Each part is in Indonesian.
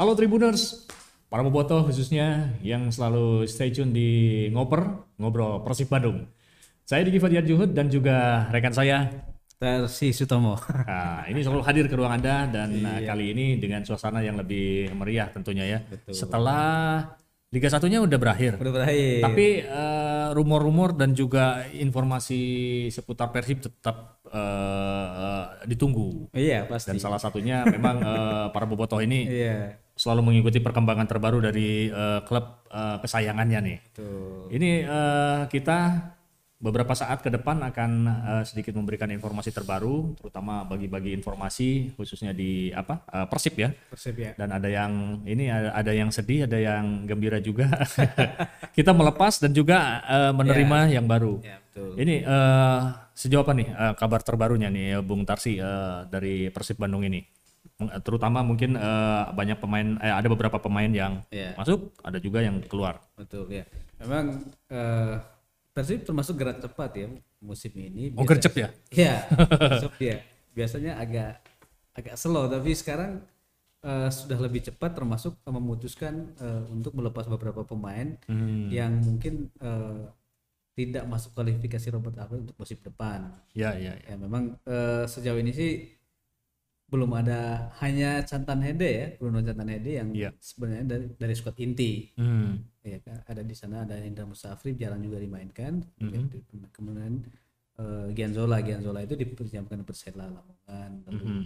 Halo Tribuners, para bobotoh khususnya yang selalu stay tune di Ngoper, Ngobrol Persib Bandung. Saya Diki Fadiar Juhud dan juga rekan saya. Tersi Sutomo. Nah, ini selalu hadir ke ruang Anda dan uh, kali ini dengan suasana yang lebih meriah tentunya ya. Setelah Liga satunya udah berakhir. Udah berakhir. Tapi eh, rumor-rumor dan juga informasi seputar Persib tetap eh, eh, ditunggu. iya pasti. Dan salah satunya memang eh, para bobotoh ini Iya. Selalu mengikuti perkembangan terbaru dari eh, klub eh, kesayangannya nih. Tuh. Ini eh, kita beberapa saat ke depan akan eh, sedikit memberikan informasi terbaru, terutama bagi-bagi informasi khususnya di apa eh, Persib ya. Persib ya. Dan ada yang ini ada, ada yang sedih, ada yang gembira juga. kita melepas dan juga eh, menerima yang baru. Ya betul. Ini eh, sejauh apa nih eh, kabar terbarunya nih Bung Tarsi eh, dari Persib Bandung ini? Terutama mungkin eh, banyak pemain, eh, ada beberapa pemain yang Iya. masuk, ada juga yang keluar. Betul ya. Memang eh, Persib termasuk gerak cepat ya musim ini. Oh Biasa- gercep ya? Iya. Persib ya. Biasanya agak agak slow tapi sekarang eh, sudah lebih cepat termasuk memutuskan eh, untuk melepas beberapa pemain Hmm. yang mungkin eh, tidak masuk kualifikasi Robert Apel untuk musim depan. Ya, ya, ya. Ya memang eh, sejauh ini sih belum ada hanya Cantan Hede ya, Bruno Cantan Hede yang Iya. sebenarnya dari dari squad inti. Hmm. Ya kan ada di sana ada Indra Musafri jarang juga dimainkan. Mhm. Kemudian eh, Gianzola, Gianzola itu dipersiapkan Persela Lamongan. Lalu Mhm.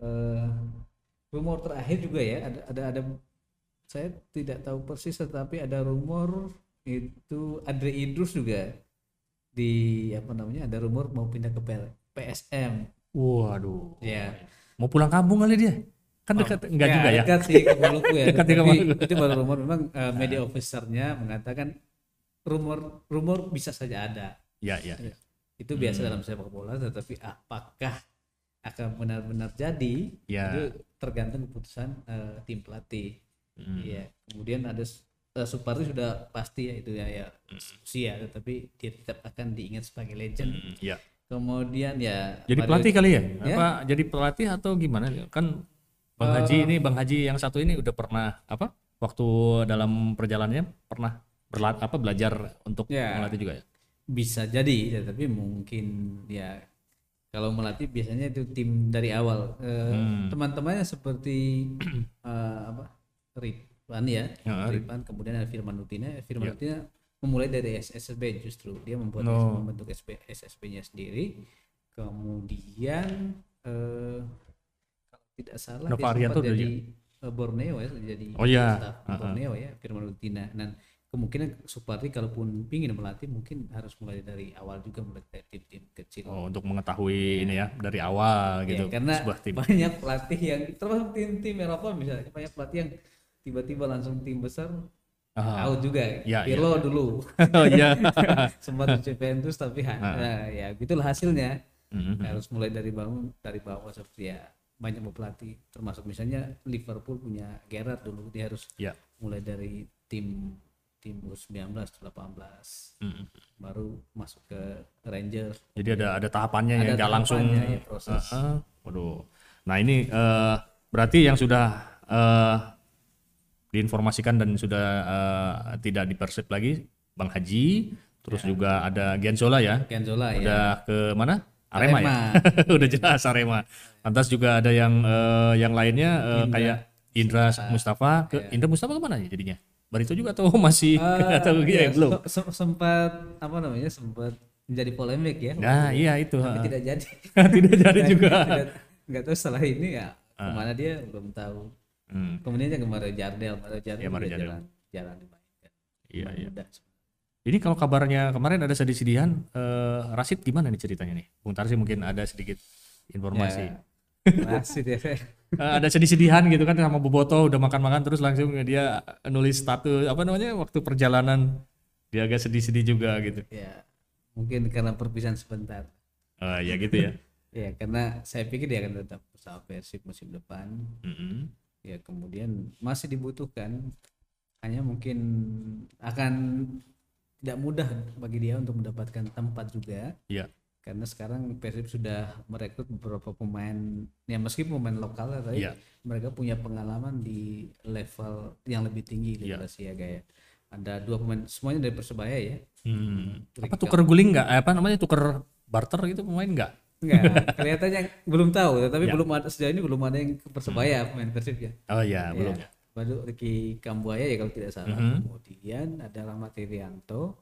eh, rumor terakhir juga ya ada ada ada saya tidak tahu persis tetapi ada rumor itu Andre Idrus juga di apa namanya ada rumor mau pindah ke PSM Waduh. ya Mau pulang kampung kali dia? Kan dekat enggak juga ya? dekat sih ke Maluku ya Dekat ke Maluku. itu baru rumor memang eh, media officernya mengatakan rumor rumor bisa saja ada Ya, ya. ya. itu biasa dalam sepak bola tetapi apakah akan benar-benar jadi Ya. itu tergantung keputusan eh, tim pelatih Hmm. Iya, kemudian ada uh, Supardi sudah pasti ya itu ya ya usia, tetapi dia tetap akan diingat sebagai legend. Hmm, Ya. Kemudian ya Jadi Mario- pelatih kali ya? Ya. Apa jadi pelatih atau gimana? Kan Bang Haji ini Bang Haji yang satu ini udah pernah apa? Waktu dalam perjalanannya pernah berlat apa belajar untuk Ya. melatih juga ya? bisa jadi, tetapi mungkin ya kalau melatih biasanya itu tim dari awal. Eh, Hmm. Teman-temannya seperti eh, apa? Ridwan ya, Ya, Ridwan, kemudian ada Firman Nutina. Firman Nutina memulai dari SSB justru dia membuat No. membentuk SSB, SSB-nya sendiri. Kemudian eh kalau tidak salah Nova dia sempat jadi eh, Borneo ya, jadi Oh iya. staff Ah, ah. Borneo ya, Firman Nutina. Dan kemungkinan Supardi kalaupun ingin melatih mungkin harus mulai dari awal juga mulai dari tim-tim kecil. Oh, untuk mengetahui ini ya dari awal Ya, gitu karena sebuah tim. banyak pelatih yang termasuk tim-tim Eropa misalnya banyak pelatih yang tiba-tiba langsung tim besar Ah. out juga Ya, Pirlo dulu oh iya. sempat di Juventus tapi ha- nah, ya gitulah hasilnya Mhm. harus mulai dari bangun dari bawah seperti ya banyak pelatih termasuk misalnya Liverpool punya Gerrard dulu dia harus Ya. mulai dari tim tim U19 18 Mhm. baru masuk ke Rangers Jadi ada ada tahapannya yang Ada nggak langsung. ya, proses. Heeh. waduh. Nah ini eh, berarti yang sudah eh, diinformasikan dan sudah eh, tidak dipersip lagi, Bang Haji, terus juga ada Gianzola ya, Kenzola ya. Udah ke mana? Arema, ya, udah jelas Arema. Lantas juga ada yang eh, yang lainnya eh, kayak Indra Mustafa, ke Indra Mustafa ke mana ya jadinya? Barito juga atau masih atau Iya, ya, belum? se- se- sempat apa namanya sempat menjadi polemik ya. Nah iya itu. tapi tidak jadi. Tidak jadi juga. nggak tahu setelah ini ya ke mana dia belum tahu Hmm. kemudian yang kemarin Jardel Mario Jardel Ya, Mario Jardel. jalan jalan dimainkan Iya iya. Ini kalau kabarnya kemarin ada sedih-sedihan, eh, Rashid gimana nih ceritanya nih? Bung Tarsi mungkin ada sedikit informasi. Ya, masih dia Eh, ada sedih-sedihan gitu kan sama Boboto udah makan-makan terus langsung dia nulis status apa namanya waktu perjalanan dia agak sedih-sedih juga gitu. ya mungkin karena perpisahan sebentar Eh, ya gitu ya. ya karena saya pikir dia akan tetap bersama Persib musim depan Mm-mm. Ya kemudian masih dibutuhkan hanya mungkin akan tidak mudah bagi dia untuk mendapatkan tempat juga Iya. karena sekarang Persib sudah merekrut beberapa pemain ya meskipun pemain lokal ya, tapi Iya. mereka punya pengalaman di level yang lebih tinggi Iya. level Siaga ya ada dua pemain semuanya dari persebaya ya Hmm. Apa tuker guling nggak? Eh, Apa namanya tuker barter gitu pemain nggak? Enggak, kelihatannya belum tahu, tapi Ya. belum ada sejauh ini belum ada yang Persebaya pemain Persib ya. Oh iya, belum. Ya, baru Ricky Kambuaya ya kalau tidak salah. Mhm. Kemudian ada Rahmat Irianto.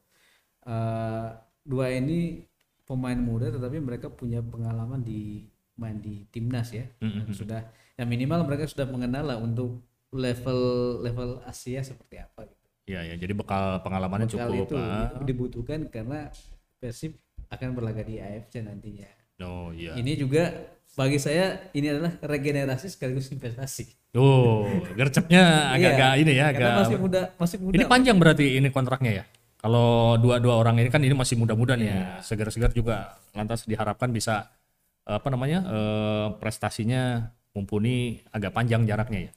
Eh, dua ini pemain muda tetapi mereka punya pengalaman di main di timnas ya. Dan Mhm. Sudah ya minimal mereka sudah mengenal lah untuk level level Asia seperti apa gitu. Iya, ya. Jadi bekal pengalamannya Bekal cukup. itu ah. dibutuhkan karena Persib akan berlaga di AFC nantinya. Oh iya. Ini juga bagi saya ini adalah regenerasi sekaligus investasi. Oh, gercepnya agak-agak ini ya, Iya, Karena agak. masih muda, masih muda. Ini panjang berarti ini kontraknya ya. Kalau dua-dua orang ini kan ini masih muda-muda nih, Iya. segar-segar juga. Lantas diharapkan bisa apa namanya eh, prestasinya mumpuni agak panjang jaraknya ya.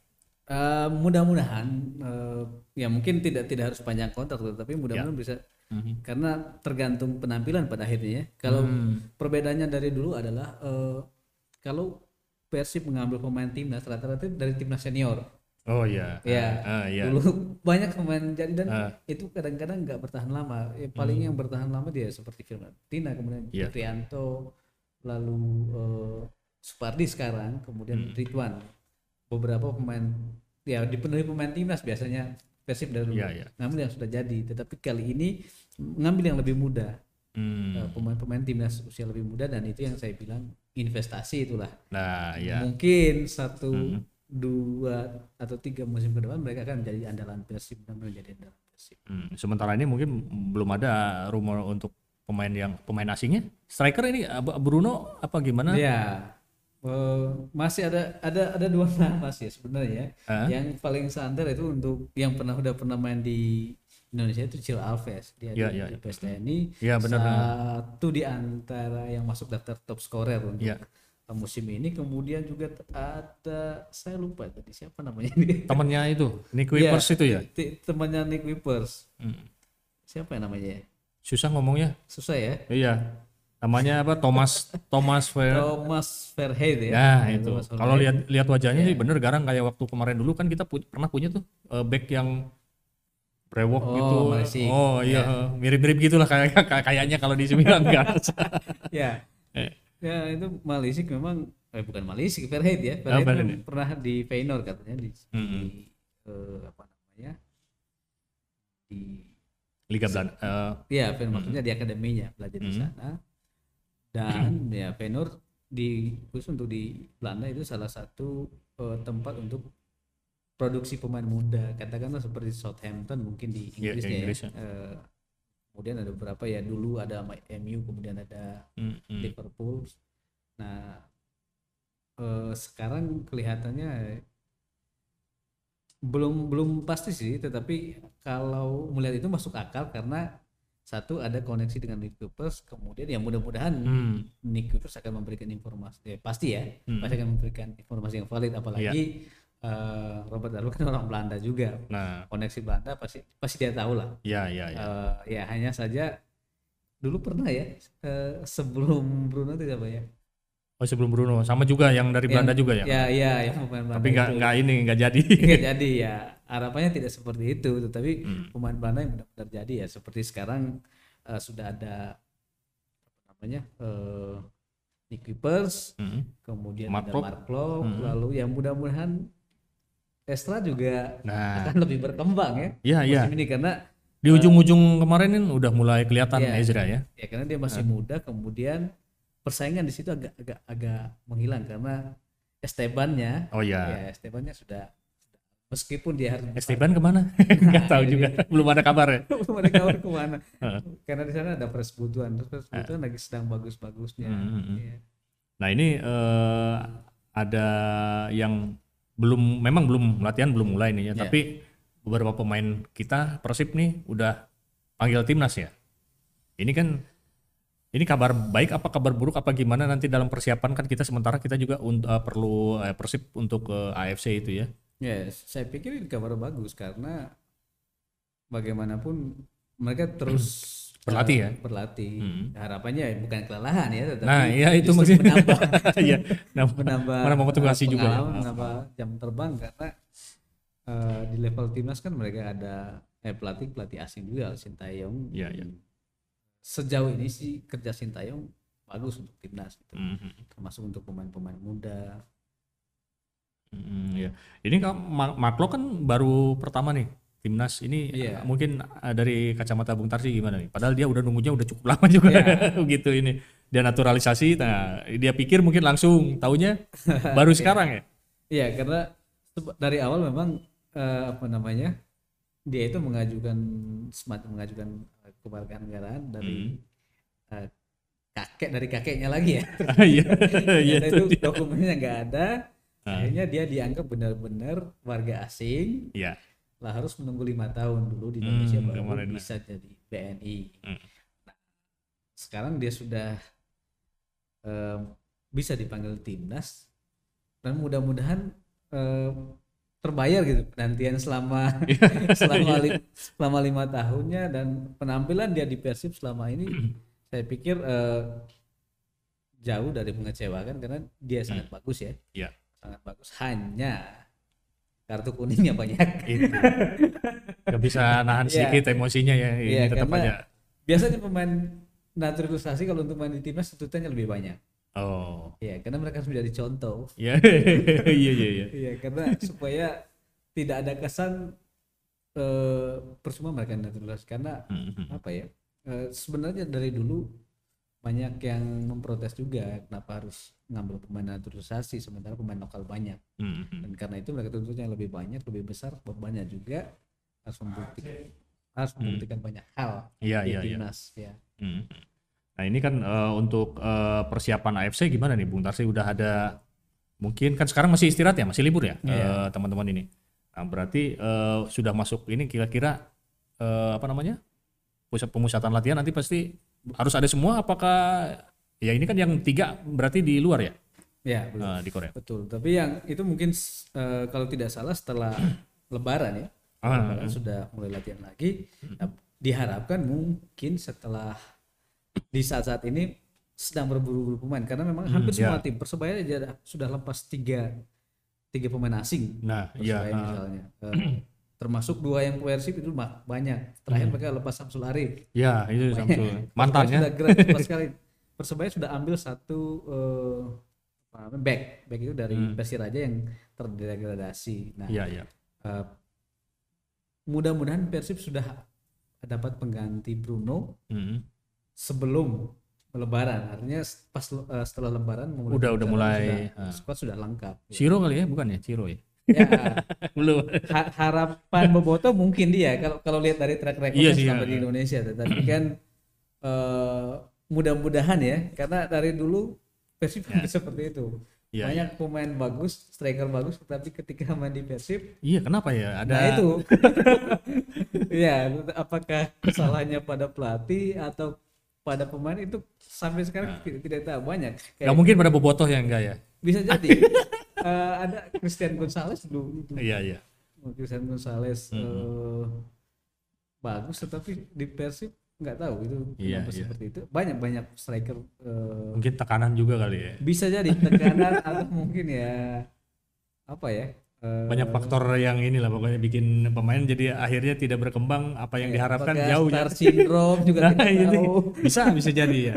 Eh, mudah-mudahan eh, ya mungkin tidak tidak harus panjang kontrak tetapi mudah-mudahan bisa Mhm. karena tergantung penampilan pada akhirnya ya. Kalau Hmm. perbedaannya dari dulu adalah eh, kalau Persib mengambil pemain timnas rata-rata dari timnas senior. Oh iya. Ya, Ah, iya. dulu banyak pemain jadi dan Ah. itu kadang-kadang nggak bertahan lama. Ya, paling yang bertahan lama dia seperti Firmantina, kemudian Hmm. Iya. Trianto, lalu eh, Supardi sekarang, kemudian Hmm. Ridwan. Beberapa pemain ya dipenuhi pemain timnas biasanya Persib dari dulu. Iya, iya. Ngambil yang sudah jadi, tetapi kali ini ngambil yang lebih muda. Hmm. Eh, Pemain-pemain timnas usia lebih muda dan itu yang saya bilang investasi itulah. Nah, ya. Mungkin satu Hmm. dua atau tiga musim ke depan mereka akan menjadi andalan Persib dan menjadi andalan Persib. Hmm, Sementara ini mungkin belum ada rumor untuk pemain yang pemain asingnya. Striker ini Bruno apa gimana? Ya, masih ada ada ada dua nama sih sebenarnya. Hah? Yang paling santer itu untuk yang pernah udah pernah main di Indonesia itu Cil Alves dia Ya, di, ya, di PSTNI Ya, benar, satu di antara yang masuk daftar top scorer untuk Ya. musim ini kemudian juga ada saya lupa tadi siapa namanya dia Temennya itu, Nick Iya, Wipers itu ya. temannya Nick Wipers Hmm. siapa yang namanya ya? Susah ngomongnya. susah ya Iya. Namanya apa? Thomas Thomas Ver. Thomas Verheid ya Nah, Nah, itu. Kalau lihat lihat wajahnya sih bener garang kayak waktu kemarin dulu kan kita pu- pernah punya tuh eh, back yang brewok Oh, gitu. Malaysia. Oh iya, mirip-mirip gitulah kayak kayak- kayaknya kalau di Sembilan kan. ya Eh. ya itu Malisik memang eh bukan Malisik Verheid ya Oh, Verheid Verheid. memang pernah di Feyenoord katanya di, di Mm-mm. eh, apa namanya di Liga Belanda. Eh, ya Feyenoord maksudnya di akademinya belajar di Mm. sana dan ya Feyenoord di khusus untuk di Belanda itu salah satu eh, tempat untuk produksi pemain muda katakanlah seperti Southampton mungkin di Iya, Inggris di ya, Inggris ya. Eh, kemudian ada beberapa ya dulu ada MU kemudian ada mm, mm. Liverpool. Nah, eh, sekarang kelihatannya belum belum pasti sih, tetapi kalau melihat itu masuk akal karena satu ada koneksi dengan Nick Kuipers, kemudian ya mudah-mudahan Hmm. Nick Kuipers akan memberikan informasi, ya pasti ya, Hmm. pasti akan memberikan informasi yang valid, apalagi eh, Robert Darlow kan orang Belanda juga, Nah, koneksi Belanda pasti pasti dia tahu lah. ya ya ya. Eh, ya hanya saja dulu pernah ya eh, sebelum Bruno itu siapa ya? Oh sebelum Bruno, sama juga yang dari Belanda juga ya. Ya ya yang pemain Belanda. Tapi nggak nggak ini nggak jadi. Nggak jadi ya harapannya tidak seperti itu, tetapi Hmm. pemain Belanda yang benar-benar jadi ya seperti sekarang eh, sudah ada apa namanya eh Nick Kuipers, Hmm. kemudian Mark ada. Mark Klok, Hmm. lalu yang mudah-mudahan Estra juga Nah, akan lebih berkembang ya ya ya. musim ini karena Di ujung-ujung kemarin kan udah mulai kelihatan Iya. Ezra ya. ya karena dia masih muda kemudian persaingan di situ agak agak agak menghilang karena Estebannya Oh ya. ya Estebannya sudah meskipun dia harus Esteban ke mana? Nggak tahu juga. Belum ada kabar ya. belum ada kabar ke mana karena di sana ada persekutuan persekutuan lagi sedang bagus-bagusnya Hmm. Iya. Nah ini eh, ada yang belum, memang belum latihan belum mulai nih ya. Iya. Tapi beberapa pemain kita Persib nih udah panggil timnas ya. Ini kan ini kabar baik apa kabar buruk apa gimana nanti dalam persiapan kan kita sementara kita juga eh, perlu eh, Persib untuk ke AFC itu ya. Ya, saya pikir ini kabar bagus karena bagaimanapun mereka terus Berlatih ya. berlatih. Hmm. Harapannya bukan kelelahan ya, tetapi Nah, iya itu maksudnya. menambah Iya. Nambah, menambah menambah motivasi juga ya. menambah jam terbang karena uh, di level timnas kan mereka ada eh, pelatih pelatih asing juga Sintayong. Iya, iya. Sejauh ini sih kerja Sintayong bagus untuk timnas gitu. Mhm. termasuk untuk pemain-pemain muda. Hmm, ya. Ini kan Ma- Mark Klok kan baru pertama nih timnas ini Iya. eh, mungkin eh, dari kacamata Bung Tarsi gimana nih? Padahal dia udah nunggunya udah cukup lama juga Iya. gitu ini. Dia naturalisasi, nah dia pikir mungkin langsung taunya baru sekarang ya. Iya, karena seba- dari awal memang eh, apa namanya dia itu mengajukan semacam mengajukan eh, kewarganegaraan dari eh, kakek dari kakeknya lagi ya. Iya, iya Ternyata itu itu dia. dokumennya nggak ada. Ah. Akhirnya dia dianggap benar-benar warga asing. Iya. Lah harus menunggu lima tahun dulu di Indonesia Hmm, baru kemarin. bisa jadi BNI. Hmm. Nah, sekarang dia sudah em, bisa dipanggil timnas dan mudah-mudahan em, terbayar gitu penantian selama selama li- selama lima tahunnya dan penampilan dia di Persib selama ini saya pikir eh, jauh dari mengecewakan karena dia sangat bagus ya Iya. sangat bagus hanya kartu kuningnya banyak Itu. Gak bisa nahan Iya. sedikit emosinya ya. Ini Iya, tetap aja. biasanya pemain naturalisasi kalau untuk main di timnas tuntutannya lebih banyak Oh. ya karena mereka sudah dicontoh Iya. Iya iya iya. Iya, karena supaya tidak ada kesan eh percuma mereka naturalisasi karena Mhm. apa ya? eh, sebenarnya dari dulu banyak yang memprotes juga kenapa harus ngambil pemain naturalisasi sementara pemain lokal banyak Mhm. dan karena itu mereka tuntutnya lebih banyak lebih besar bebannya juga harus membuktikan harus membuktikan banyak hal Iya di iya iya. timnas ya Mhm. Nah ini kan eh, untuk eh, persiapan AFC gimana nih Bung Tarsi udah ada mungkin kan sekarang masih istirahat ya masih libur ya Iya. eh, teman-teman ini. Nah, berarti eh, sudah masuk ini kira-kira eh, apa namanya pusat pemusatan latihan nanti pasti harus ada semua apakah ya ini kan yang tiga berarti di luar ya? Ya belum. eh, di Korea. betul. Tapi yang itu mungkin eh, kalau tidak salah setelah lebaran ya Ah, Lebaran sudah mulai latihan lagi. Nah, diharapkan mungkin setelah di saat-saat ini sedang berburu-buru pemain. Karena memang hampir ya. semua tim persebaya aja sudah lepas tiga tiga pemain asing Nah iya persebaya misalnya. Eh, termasuk dua yang Persib itu banyak. Terakhir mereka lepas Samsul Arif ya itu Samsul. Mantannya. sudah gerak sekali persebaya sudah ambil satu namanya, back back itu dari Persiraja yang terdegradasi nah Iya iya. Eh, mudah-mudahan Persib sudah dapat pengganti Bruno Mhm. sebelum Lebaran. Artinya pas eh, setelah Lebaran mulai Udah- udah mulai, sudah, ah. squad sudah lengkap. Ya, Ciro kali ya bukan ya Ciro ya Ya, belum. ha- harapan Boboto mungkin dia kalau kalau lihat dari track record Iya sih, selama ya. di Indonesia, tetapi kan eh, mudah-mudahan ya karena dari dulu Persib hampir seperti itu. Iya, Banyak pemain bagus, striker bagus, tetapi ketika main di Persib Iya kenapa ya ada Nah itu, ya apakah kesalahannya pada pelatih atau pada pemain itu sampai sekarang Nah. tidak, tahu banyak. Gak Kayak mungkin pada bobotoh yang enggak ya? bisa jadi Eh, ada Christian Gonzalez dulu itu. Iya iya. Christian Gonzalez eh, bagus tetapi di Persib nggak tahu itu Iya, kenapa iya. seperti itu. Banyak banyak striker eh, Mungkin tekanan juga kali ya. bisa jadi tekanan atau mungkin ya apa ya? eh, Banyak faktor yang inilah pokoknya bikin pemain jadi akhirnya tidak berkembang apa yang ya, diharapkan jauh star ya. syndrome juga Nah, tidak ini tahu. bisa bisa jadi ya.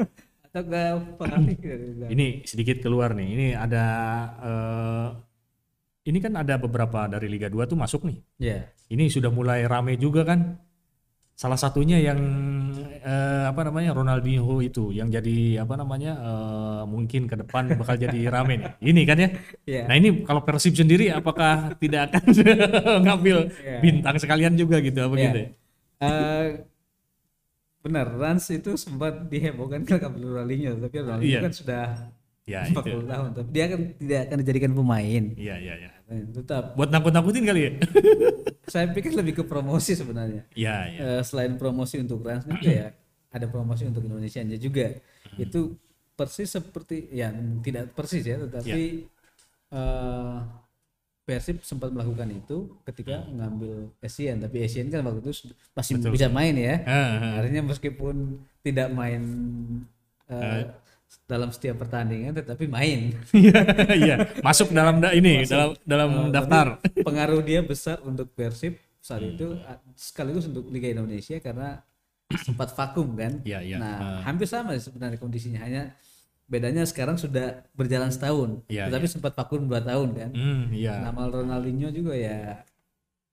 atau pelatih gitu. Ini sedikit keluar nih. Ini ada eh, ini kan ada beberapa dari Liga 2 tuh masuk nih. Ya, Ini sudah mulai rame juga kan. Salah satunya yang eh, apa namanya Ronaldinho itu yang jadi apa namanya eh, mungkin ke depan bakal jadi rame nih. Ini kan ya. ya. Nah ini kalau Persib sendiri apakah tidak akan ngambil Iya. bintang sekalian juga gitu apa Iya. gitu? ya? Eh, benar, Rans itu sempat dihebohkan kan ngambil Ronaldinho, tapi Ronaldinho Iya. kan sudah Ya 40 itu. tahun, tapi dia kan tidak akan dijadikan pemain. Iya iya iya. Nah, Tetap, Buat nakut-nakutin kali ya? saya pikir lebih ke promosi sebenarnya. Iya iya. Eh, selain promosi untuk Rans juga ya, ada promosi untuk Indonesia juga. Hmm. Itu persis seperti, ya tidak persis ya, tetapi Iya. eh, Persib sempat melakukan itu ketika Hmm. mengambil Asian tapi Asian kan waktu itu masih bisa main ya Ah, ah. artinya meskipun tidak main eh, dalam setiap pertandingan tetapi main Iya, iya. Masuk dalam da- ini dalam dalam Eh, daftar. pengaruh dia besar untuk Persib saat Hmm. itu ah, sekaligus untuk Liga Indonesia karena sempat vakum kan Iya, iya. nah hampir sama sebenarnya kondisinya hanya bedanya sekarang sudah berjalan setahun Iya, tetapi sempat vakum dua tahun kan Hmm, iya. nama Ronaldinho juga ya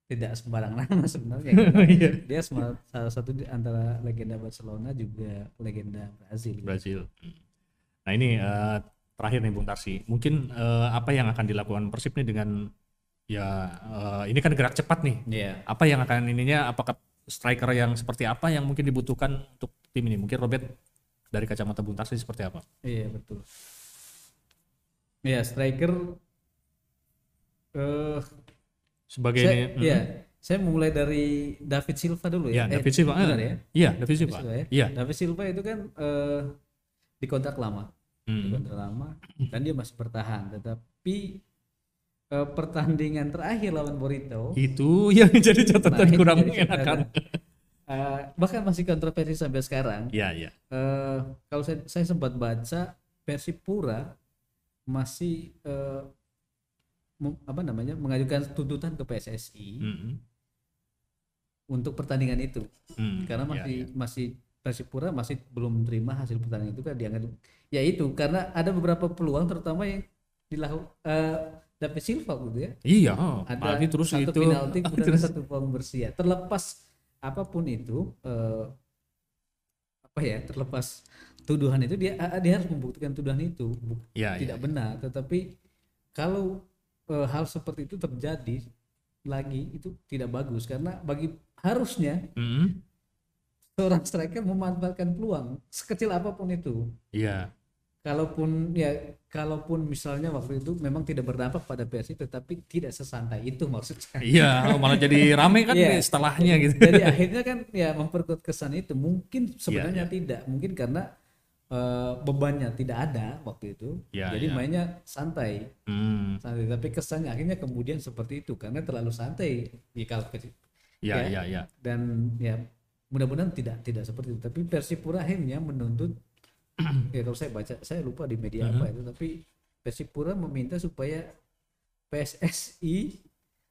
tidak sembarang nama sebenarnya Iya. dia salah satu di antara legenda Barcelona juga legenda Brazil Brazil. Nah ini eh, terakhir nih Bung Tarsi, mungkin eh, apa yang akan dilakukan Persib nih dengan ya eh, ini kan gerak cepat nih. Iya. Apa yang akan ininya? Apakah striker yang seperti apa yang mungkin dibutuhkan untuk tim ini? Mungkin Robert dari kacamata Bung Tarsi seperti apa? Iya betul. Iya striker. Eh, Sebagai saya, ini, hmm. iya, saya mulai dari David Silva dulu Ya, ya. David Silva. benar ah, ya. Iya, David Silva. Ya. Iya. David Silva itu kan eh, di kontrak lama, di Hmm. kontrak lama, dan dia masih bertahan. Tetapi eh, pertandingan terakhir lawan Borito, Itu yang jadi catatan Nah, kurang mengenakan. eh, bahkan masih kontroversi sampai sekarang. Iya, iya. eh kalau saya, saya sempat baca Persipura masih eh, mem- apa namanya mengajukan tuntutan ke PSSI Hmm. untuk pertandingan itu Hmm, karena iya, masih iya. masih Persipura masih belum terima hasil pertandingan itu kan dianggap ya itu karena ada beberapa peluang terutama yang dilakukan David Silva gitu ya. Iya, ada apalagi terus satu itu. penalti kemudian terus- satu peluang bersih ya. terlepas apa pun itu eh, apa ya terlepas tuduhan itu dia dia harus membuktikan tuduhan itu. Iya, iya. tidak benar. Tetapi kalau eh, hal seperti itu terjadi lagi itu tidak bagus. Karena bagi harusnya Hmm, seorang striker memanfaatkan peluang sekecil apa pun itu Iya. kalaupun ya kalaupun misalnya waktu itu memang tidak berdampak pada PSI tetapi tidak sesantai itu maksudnya Iya, malah jadi rame kan Iya. setelahnya gitu. jadi akhirnya kan ya memperkuat kesan itu mungkin sebenarnya Iya, tidak mungkin karena eh, bebannya tidak ada waktu itu Iya, jadi iya. mainnya santai Hmm, santai tapi kesannya akhirnya kemudian seperti itu karena terlalu santai di kalau iya, Ya. iya, iya. dan ya mudah-mudahan tidak tidak seperti itu tapi Persipura akhirnya menuntut ya kalau saya baca saya lupa di media Mhm. apa itu tapi Persipura meminta supaya PSSI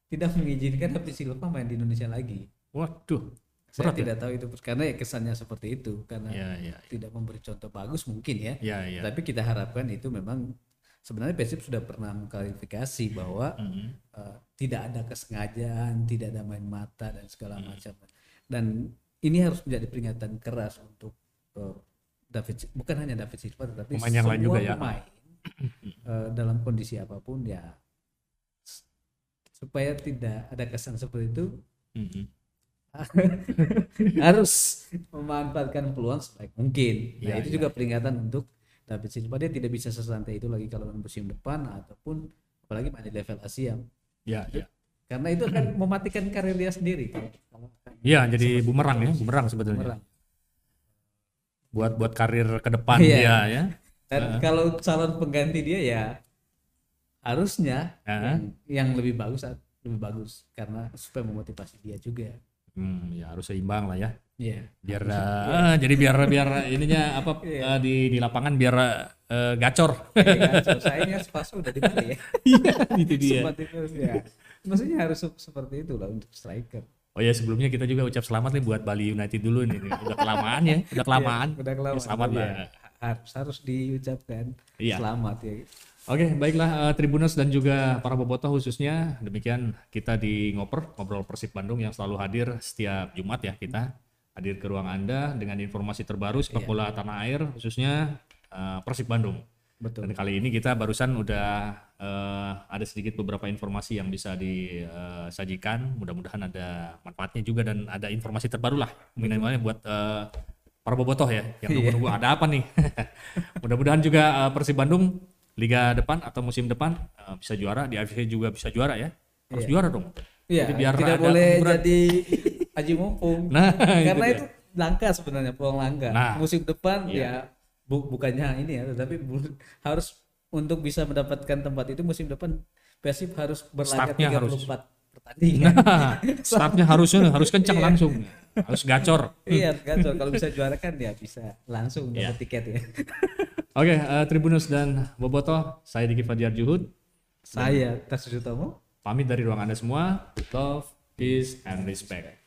tidak mengizinkan David Silva main di Indonesia lagi Waduh. saya Berat ya? tidak tahu itu karena ya kesannya seperti itu karena Iya, iya. tidak memberi contoh bagus mungkin ya Iya, iya. tapi kita harapkan itu memang sebenarnya Persib sudah pernah mengklarifikasi bahwa Hmm, eh, tidak ada kesengajaan, tidak ada main mata dan segala Hmm. macam. Dan ini harus menjadi peringatan keras untuk eh, David, bukan hanya David Silva, tetapi Pemain yang lain semua juga ya. pemain eh, dalam kondisi apa pun ya supaya tidak ada kesan seperti itu hmm, hmm. harus memanfaatkan peluang sebaik mungkin. Nah Iya, itu iya. juga peringatan untuk David Silva dia tidak bisa sesantai itu lagi kalau musim depan ataupun apalagi di level Asia Iya, iya. karena itu akan mematikan karir dia sendiri Iya, jadi bumerang ya, bumerang sebetulnya. bumerang. Buat buat karir ke depan Iya. dia ya. Dan kalau calon pengganti dia ya harusnya Heeh. yang, yang lebih bagus lebih bagus karena supaya memotivasi dia juga. Hmm, ya harus seimbang lah ya. Iya. Biar eh, jadi biar biar ininya apa Iya. eh, di di lapangan biar eh, gacor. Iya, sayangnya Spaso udah di mana ya? Iya, itu dia. Sempat itu ya. Maksudnya harus se- seperti itu lah untuk striker. Oh ya sebelumnya kita juga ucap selamat nih buat Bali United dulu nih. Udah kelamaan ya, udah kelamaan. Iya, udah kelamaan. Ya, selamat Iya. lah. Harus harus diucapkan Iya. selamat ya. Oke, baiklah eh, Tribuners dan juga para bobotoh khususnya. Demikian kita di Ngoper, ngobrol Persib Bandung yang selalu hadir setiap Jumat ya kita hadir ke ruang Anda dengan informasi terbaru sepak bola tanah air khususnya eh, Persib Bandung. Betul. Dan kali ini kita barusan udah eh, ada sedikit beberapa informasi yang bisa disajikan. Mudah-mudahan ada manfaatnya juga dan ada informasi terbaru lah minimalnya buat eh, para bobotoh ya yang nunggu-nunggu ada apa nih. Mudah-mudahan juga eh, Persib Bandung liga depan atau musim depan eh, bisa juara di AFC juga bisa juara ya. Harus juara dong. Iya, Jadi biar tidak boleh hiburan. jadi aji mumpung. Nah, Karena itu itu langka sebenarnya peluang langka. Nah, Musim depan iya. ya bu- bukannya ini ya, tetapi bu- harus untuk bisa mendapatkan tempat itu musim depan Persib harus berlaga Startnya 34 harus. pertandingan. Nah, startnya harusnya harus kencang langsung. Harus gacor. iya, gacor. Kalau bisa juara kan ya bisa langsung Iya. dapat tiket ya. Oke, eh, Tribunus dan Boboto, saya Diki Fadiar Juhud. Saya Tas Sutomo. Pamit dari ruang Anda semua. Love, peace, and respect.